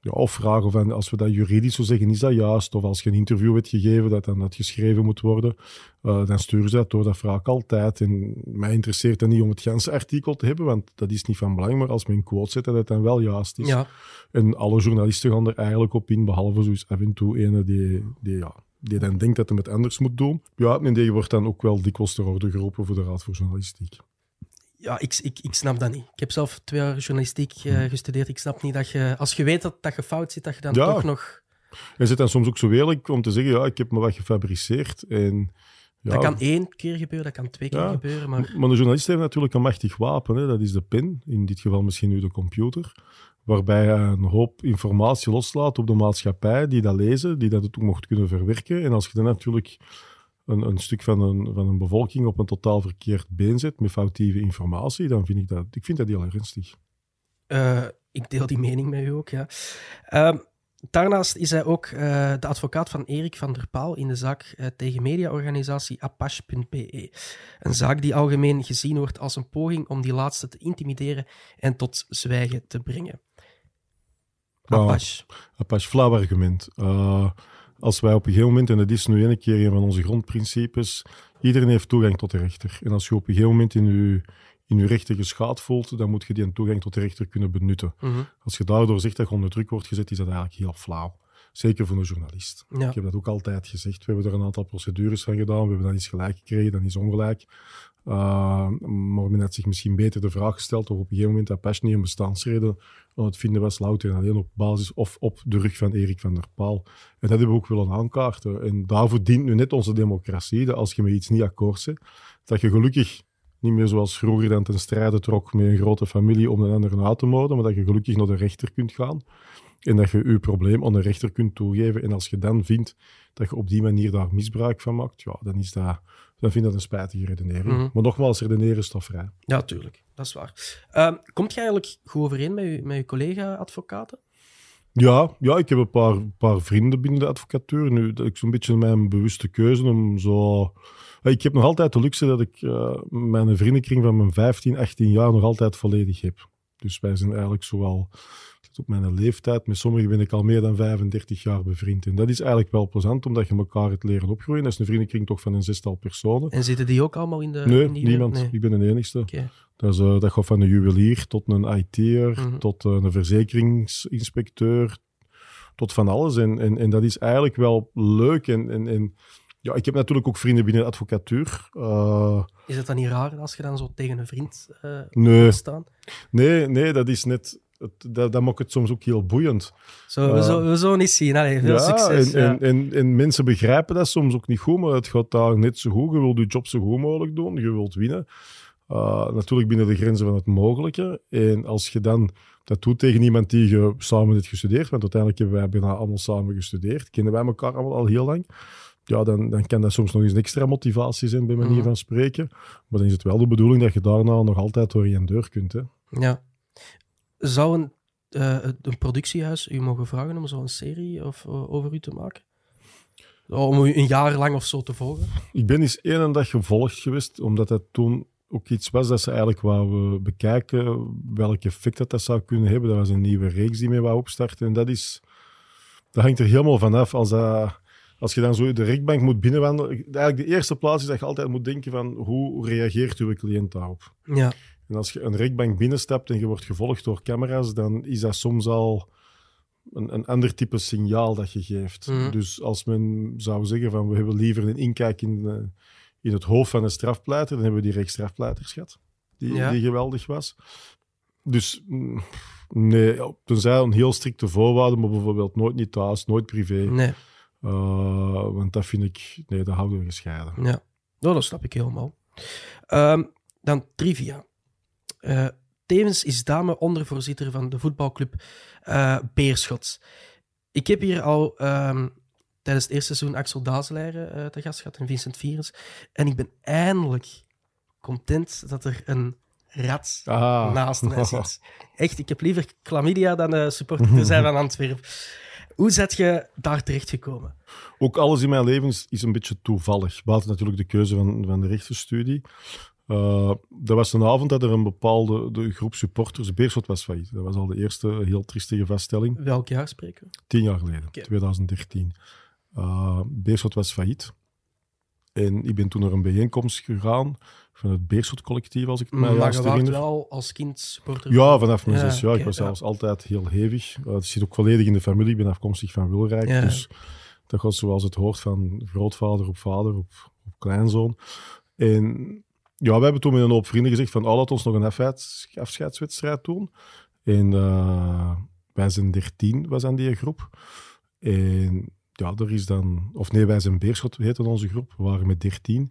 Ja, of vragen van, als we dat juridisch zo zeggen, is dat juist? Of als je een interview hebt gegeven, dat dan dat geschreven moet worden, uh, dan sturen ze dat door. Dat vraag ik altijd. En mij interesseert dat niet om het ganse artikel te hebben, want dat is niet van belang. Maar als men een quote zet, dat het dan wel juist is. Ja. En alle journalisten gaan er eigenlijk op in, behalve zo af en toe ene die, die, ja, die dan denkt dat hij het anders moet doen. Ja, en die wordt dan ook wel dikwijls ter orde geroepen voor de Raad voor Journalistiek. Ja, ik, ik, ik snap dat niet. Ik heb zelf twee jaar journalistiek uh, gestudeerd. Ik snap niet dat je, als je weet dat, dat je fout zit, dat je dan Ja. toch nog... Je zit dan soms ook zo eerlijk om te zeggen, ja, ik heb me wat gefabriceerd. En, ja, Dat kan één keer gebeuren, dat kan twee keer Ja. gebeuren, maar... Maar de journalist heeft natuurlijk een machtig wapen. Hè? Dat is de pen, in dit geval misschien nu de computer. Waarbij hij een hoop informatie loslaat op de maatschappij, die dat lezen, die dat ook mocht kunnen verwerken. En als je dan natuurlijk een, een stuk van een, van een bevolking op een totaal verkeerd been zet met foutieve informatie, dan vind ik dat, ik vind dat heel ernstig. Eh, ik deel die mening met u ook, ja. Ehm, daarnaast is hij ook eh, de advocaat van Erik van der Paal in de zaak eh, tegen mediaorganisatie apache.be. Een zaak die algemeen gezien wordt als een poging om die laatste te intimideren en tot zwijgen te brengen. Apache. Apache, flauw argument. Als wij op een gegeven moment, en dat is nu een keer een van onze grondprincipes, iedereen heeft toegang tot de rechter. En als je op een gegeven moment in je, in je rechten geschaad voelt, dan moet je die toegang tot de rechter kunnen benutten. Mhm. Als je daardoor zegt dat je onder druk wordt gezet, is dat eigenlijk heel flauw. Zeker voor een journalist. Ja. Ik heb dat ook altijd gezegd. We hebben er een aantal procedures van gedaan. We hebben dan iets gelijk gekregen, dan iets ongelijk. Uh, maar had zich misschien beter de vraag gesteld of op een gegeven moment dat Pasch niet een bestaansreden aan het vinden was, louter en alleen op basis of op de rug van Erik van der Paal. En dat hebben we ook willen aankaarten. En daarvoor dient nu net onze democratie, dat als je met iets niet akkoord bent, dat je gelukkig niet meer zoals vroeger dan ten strijde trok met een grote familie om de anderen uit te moorden, maar dat je gelukkig naar de rechter kunt gaan. En dat je je probleem aan de rechter kunt toegeven. En als je dan vindt dat je op die manier daar misbruik van maakt, ja, dan, is dat, dan vind ik dat een spijtige redenering. Mhm. Maar nogmaals, redeneren is toch vrij. Ja, tuurlijk. Dat is waar. Ehm, komt je eigenlijk goed overeen met je, met je collega-advocaten? Ja, ja, ik heb een paar, paar vrienden binnen de advocatuur. Nu, dat ik zo'n beetje mijn bewuste keuze om zo... Ik heb nog altijd de luxe dat ik eh, mijn vriendenkring van mijn 15, 18 jaar nog altijd volledig heb. Dus wij zijn eigenlijk zoal op mijn leeftijd. Met sommigen ben ik al meer dan 35 jaar bevriend. En dat is eigenlijk wel plezant, omdat je elkaar het leren opgroeien. Dat is een vriendenkring toch van een zestal personen. En zitten die ook allemaal in de... Nee, in die- niemand. Nee. Ik ben de enigste. Dat, is, eh, dat gaat van een juwelier tot een IT'er, Mhm. tot eh, een verzekeringsinspecteur, tot van alles. En, en, en dat is eigenlijk wel leuk. En, en, en ja, ik heb natuurlijk ook vrienden binnen de advocatuur. Eh, Is het dan niet raar als je dan zo tegen een vriend eh nee, staan? nee, nee, dat is net... Het, dat, dat maakt het soms ook heel boeiend. Zo, we, Eh, zo, we zo niet zien. Allee, veel succes. En, ja. en, en, en mensen begrijpen dat soms ook niet goed, maar het gaat daar net zo goed. Je wilt je job zo goed mogelijk doen, je wilt winnen. Uh, natuurlijk binnen de grenzen van het mogelijke. En als je dan dat doet tegen iemand die je samen hebt gestudeerd, want uiteindelijk hebben wij bijna allemaal samen gestudeerd, kennen wij elkaar allemaal al heel lang. Ja, dan, dan kan dat soms nog eens een extra motivatie zijn, bij manier Mhm. van spreken. Maar dan is het wel de bedoeling dat je daarna nog altijd door je deur kunt. Hè. Ja. Zou een, eh, een productiehuis u mogen vragen om zo'n serie of, eh, over u te maken? Om u een jaar lang of zo te volgen? Ik ben eens één dag gevolgd geweest, omdat dat toen ook iets was dat ze eigenlijk wouden bekijken welk effect dat, dat zou kunnen hebben. Dat was een nieuwe reeks die mee wou opstarten. En dat, is, dat hangt er helemaal vanaf. Als, dat, als je dan zo de rechtbank moet binnenwandelen. Eigenlijk de eerste plaats is dat je altijd moet denken van hoe reageert uw cliënt daarop? Ja. En als je een rechtbank binnenstapt en je wordt gevolgd door camera's, dan is dat soms al een, een ander type signaal dat je geeft. Mhm. Dus als men zou zeggen van we hebben liever een inkijk in, eh, in het hoofd van een strafpleiter, dan hebben we die reeks strafpleiters gehad, die, Ja. die geweldig was. Dus mm, nee, tenzij een heel strikte voorwaarden, maar bijvoorbeeld nooit niet thuis, nooit privé. Nee. Uh, want dat vind ik, nee, dat houden we gescheiden. Ja. Oh, dat snap ik helemaal. Ehm, dan trivia. Eh, tevens is dame ondervoorzitter van de voetbalclub eh, Beerschot. Ik heb hier al ehm, tijdens het eerste seizoen Axel Dazeleiren eh te gast gehad en Vincent Vierens. En ik ben eindelijk content dat er een rat Ah. naast mij [LAUGHS] zit. Echt, ik heb liever chlamydia dan eh, supporter te zijn van Antwerpen. Hoe zet je daar terechtgekomen? Ook alles in mijn leven is, is een beetje toevallig. Buiten natuurlijk de keuze van, van de rechtenstudie. Uh, dat was een avond dat er een bepaalde de groep supporters... Beerschot was failliet. Dat was al de eerste heel triestige vaststelling. Welk jaar spreken we? Tien jaar geleden, Oké. 2013. Uh, Beerschot was failliet. En ik ben toen naar een bijeenkomst gegaan van het Beerschot-collectief, als ik het mij Maar juist herinner. wel als kind supporter? Ja, vanaf mijn Ja, zes jaar. ik was ja. zelfs altijd heel hevig. Uh, het zit ook volledig in de familie. Ik ben afkomstig van Wilrijk. Ja. Dus dat gaat zoals het hoort van grootvader op vader op, op kleinzoon. En ja, we hebben toen met een hoop vrienden gezegd van, oh, laat ons nog een afscheids, afscheidswedstrijd doen. En uh, wij zijn 13, was aan die groep. En ja, er is dan... Of nee, wij zijn Beerschot, heette onze groep. We waren met 13.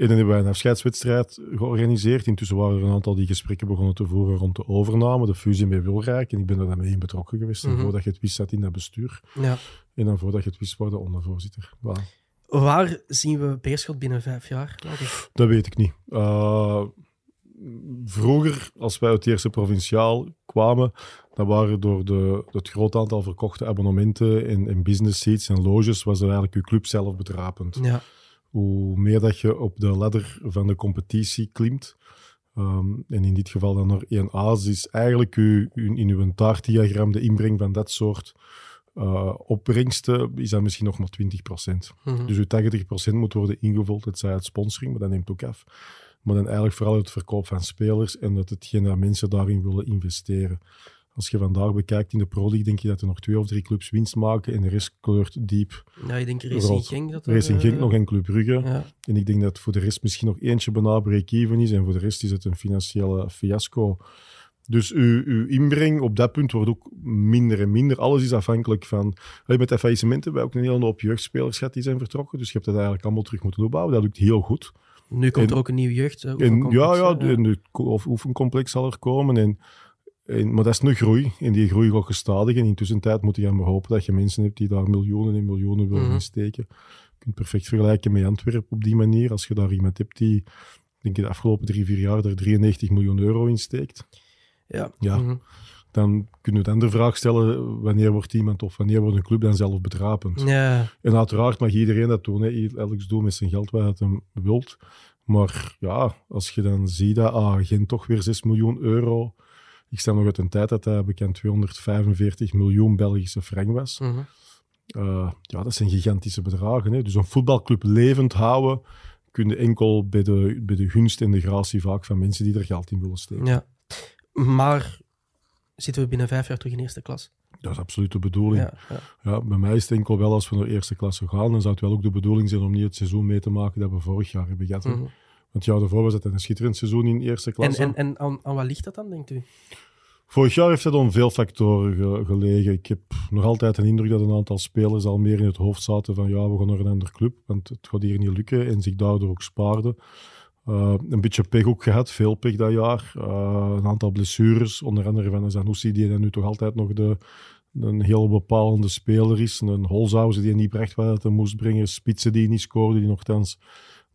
En dan hebben wij een afscheidswedstrijd georganiseerd. Intussen waren er een aantal die gesprekken begonnen te voeren rond de overname, de fusie met Wilrijk. En ik ben er dan mee in betrokken geweest. Mm -hmm. Voordat je het wist, zat in dat bestuur. Ja. En dan voordat je het wist, word je ondervoorzitter. Voilà. Waar zien we Beerschot binnen vijf jaar? Dat weet ik niet. Uh, vroeger, als wij uit de eerste provinciaal kwamen, dan waren door de, het groot aantal verkochte abonnementen en, en business seats en loges, was er eigenlijk je club zelf betrapend. Ja. Hoe meer dat je op de ladder van de competitie klimt, um, en in dit geval dan naar 1A, is eigenlijk u, u, in uw taartdiagram de inbreng van dat soort uh, opbrengsten is dat misschien nog maar 20%. Mm -hmm. Dus uw 80% moet worden ingevuld, het zij uit sponsoring, maar dat neemt ook af. Maar dan eigenlijk vooral het verkoop van spelers en dat hetgeen dat mensen daarin willen investeren. Als je vandaag bekijkt in de Pro League, denk je dat er nog twee of drie clubs winst maken en de rest kleurt diep. Ja, ik denk Racing Genk. Dat Racing Genk uh, nog en Club Brugge. Ja. En ik denk dat voor de rest misschien nog eentje bijna break-even is en voor de rest is het een financiële fiasco. Dus uw, uw inbreng op dat punt wordt ook minder en minder. Alles is afhankelijk van... Met de faillissementen hebben we ook een hele hoop jeugdspelers gehad die zijn vertrokken. Dus je hebt dat eigenlijk allemaal terug moeten opbouwen. Dat lukt heel goed. Nu komt en, er ook een nieuw jeugd. En, ja, ja, de, de, of oefencomplex zal er komen. En, en, maar dat is een groei. En die groei gaat gestadig. En intussen tijd moet je gaan hopen dat je mensen hebt die daar miljoenen en miljoenen willen Mhm. insteken. Je kunt perfect vergelijken met Antwerpen op die manier. Als je daar iemand hebt die, denk ik, de afgelopen drie, vier jaar er 93 miljoen euro in steekt. Ja. Ja. Mhm. Dan kunnen we dan de vraag stellen, wanneer wordt iemand of wanneer wordt een club dan zelf betrapend? ja. En uiteraard mag iedereen dat doen. Hè. Elk doet met zijn geld wat het hem wilt. Maar ja, als je dan ziet dat ah, Gent toch weer 6 miljoen euro... Ik sta nog uit een tijd dat dat bekend 245 miljoen Belgische frank was. Mhm. Uh, ja, dat zijn gigantische bedragen. Hè. Dus een voetbalclub levend houden kun je enkel bij de, bij de gunst en de gratie vaak van mensen die er geld in willen steken. ja. Maar zitten we binnen vijf jaar terug in eerste klas? Dat is absoluut de bedoeling. Ja, ja. Ja, bij mij is het enkel wel als we naar eerste klasse gaan, dan zou het wel ook de bedoeling zijn om niet het seizoen mee te maken dat we vorig jaar hebben gehad. Want ja, daarvoor was het een schitterend seizoen in eerste En, klasse. en, en aan, aan wat ligt dat dan, denkt u? Vorig jaar heeft het om veel factoren ge- gelegen. Ik heb nog altijd een indruk dat een aantal spelers al meer in het hoofd zaten van ja, we gaan naar een andere club, want het gaat hier niet lukken en zich daardoor ook spaarden. Uh, een beetje pech ook gehad, veel pech dat jaar. Uh, een aantal blessures, onder andere van Zanussi, die dan nu toch altijd nog de, een heel bepalende speler is. Een Holzhausen die niet bracht wat hij moest brengen. Spitsen die niet scoorden, die nogthans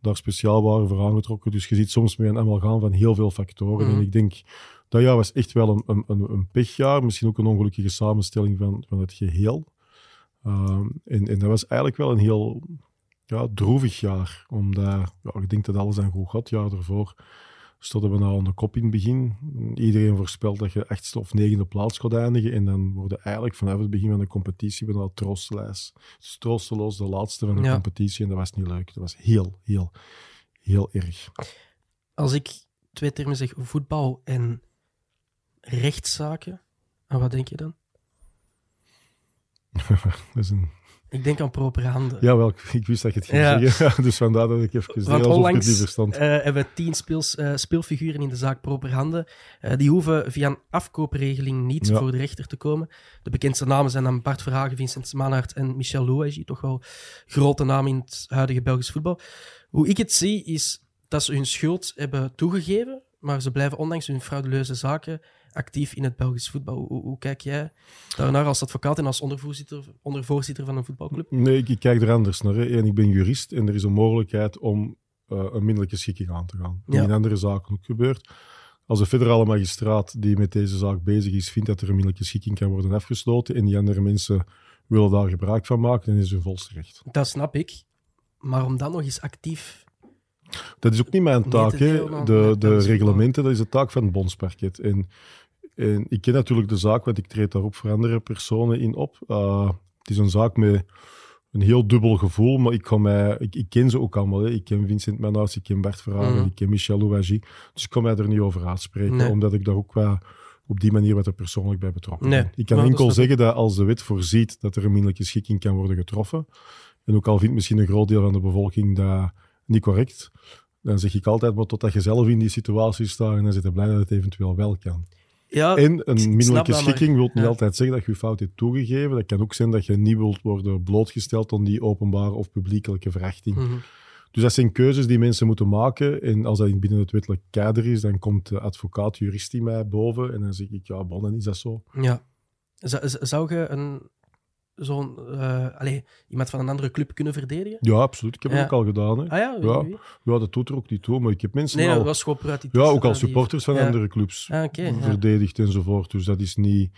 daar speciaal waren voor aangetrokken. Dus je ziet soms met een allemaal gaan van heel veel factoren. Mhm. En ik denk, dat jaar was echt wel een, een, een, een pechjaar. Misschien ook een ongelukkige samenstelling van, van het geheel. Um, en, en dat was eigenlijk wel een heel ja, droevig jaar. Omdat, ja, ik denk dat alles aan goed gaat. Het jaar ervoor stonden we nou aan de kop in het begin. Iedereen voorspelt dat je achtste of negende plaats gaat eindigen. En dan worden eigenlijk vanaf het begin van de competitie bijna troosteloos, dus troosteloos de laatste van de Ja. competitie. En dat was niet leuk. Dat was heel, heel, heel erg. Als ik twee termen zeg, voetbal en rechtszaken, aan wat denk je dan? [LAUGHS] Dat is een... Ik denk aan propere handen. Ja, wel, ik, wist dat je het ging Ja. zeggen. [LAUGHS] dus vandaar dat ik even deed Want alsof ik onlangs niet verstand. eh, hebben we tien speels, eh, speelfiguren in de zaak proper handen. Eh, die hoeven via een afkoopregeling niet Ja. voor de rechter te komen. De bekendste namen zijn dan Bart Verhagen, Vincent Manhart en Michel Louagie. Toch wel grote namen in het huidige Belgisch voetbal. Hoe ik het zie, is dat ze hun schuld hebben toegegeven, maar ze blijven ondanks hun frauduleuze zaken actief in het Belgisch voetbal. Hoe, hoe kijk jij daarnaar als advocaat en als ondervoorzitter, ondervoorzitter van een voetbalclub? Nee, ik, ik kijk er anders naar. Hè. En ik ben jurist en er is een mogelijkheid om eh, een minderlijke schikking aan te gaan. Die Ja. in andere zaken ook gebeurt. Als de federale magistraat die met deze zaak bezig is, vindt dat er een minderlijke schikking kan worden afgesloten en die andere mensen willen daar gebruik van maken, dan is hun volste recht. Dat snap ik. Maar om dan nog eens actief Dat is ook niet mijn taak. hè. De, de reglementen, dat is de taak van het bondsparket. En, en ik ken natuurlijk de zaak, want ik treed daarop voor andere personen in op. Uh, het is een zaak met een heel dubbel gevoel, maar ik, ga mij, ik, ik ken ze ook allemaal. Hè. Ik ken Vincent Manhuis, ik ken Bart Verhagen, Mhm. ik ken Michel Louagie. Dus ik kan mij er niet over uitspreken, Nee. omdat ik daar ook wel op die manier wat er persoonlijk bij betrokken Nee, ben. Ik kan dat enkel zeggen dat als de wet voorziet dat er een minderlijke schikking kan worden getroffen, en ook al vindt misschien een groot deel van de bevolking dat niet correct, dan zeg ik altijd, maar totdat je zelf in die situatie staat en dan zit je blij dat het eventueel wel kan. Ja, En een minderlijke schikking wil niet ja. altijd zeggen dat je fout hebt toegegeven. Dat kan ook zijn dat je niet wilt worden blootgesteld aan die openbare of publiekelijke verachting. Mhm. Dus dat zijn keuzes die mensen moeten maken. En als dat in- binnen het wettelijk kader is, dan komt de advocaat, jurist in mij boven. En dan zeg ik, ja, bon, dan is dat zo. Ja. Z- zou je een, zo'n, eh, allee, iemand van een andere club kunnen verdedigen? Ja, absoluut. Ik heb het ook al gedaan. Hè. Ah ja? Ja. Ja, dat doet er ook niet toe. Maar ik heb mensen Nee, al... dat was gewoon Ja, ook als die- supporters van andere clubs Ah, verdedigd enzovoort. Dus dat is niet...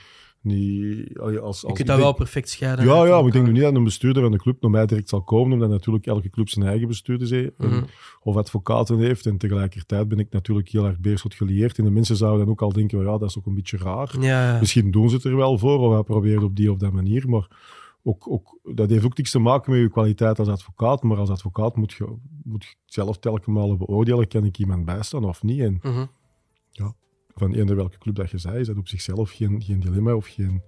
niet als, Je kunt dat wel perfect scheiden. Ja, ja, maar ik denk nu niet dat een bestuurder van de club naar mij direct zal komen, omdat natuurlijk elke club zijn eigen bestuurders heeft, Mhm. of advocaten heeft. En tegelijkertijd ben ik natuurlijk heel erg beerschot gelieerd. En de mensen zouden dan ook al denken, ja, dat is ook een beetje raar. Ja, ja. Misschien doen ze het er wel voor, of hij probeert op die of dat manier. Maar ook, ook, dat heeft ook niks te maken met je kwaliteit als advocaat. Maar als advocaat moet je, moet je zelf telkens beoordelen, kan ik iemand bijstaan of niet. En Mhm. Van eender welke club dat je zei, is dat op zichzelf geen, geen dilemma of geen,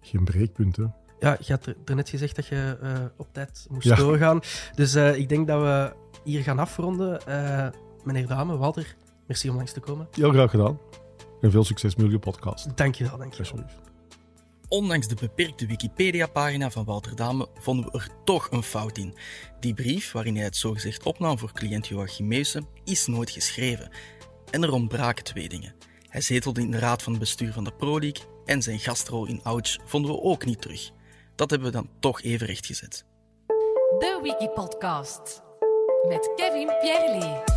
geen breekpunt. Hè. Ja, je had er, net gezegd dat je eh, op tijd moest Ja. doorgaan. Dus eh, ik denk dat we hier gaan afronden. Eh, meneer Dame, Walter, merci om langs te komen. Heel graag gedaan. En veel succes met jullie podcast. Dankjewel, dankjewel. Alsjeblieft. Ondanks de beperkte Wikipedia-pagina van Walter Dame vonden we er toch een fout in. Die brief, waarin hij het zogezegd opnam voor cliënt Joachim Meusen, is nooit geschreven. En er ontbraken twee dingen. Hij zetelde in de raad van bestuur van de Pro League en zijn gastrol in Ouch vonden we ook niet terug. Dat hebben we dan toch even rechtgezet. De Wiki Podcast met Kevin Pierre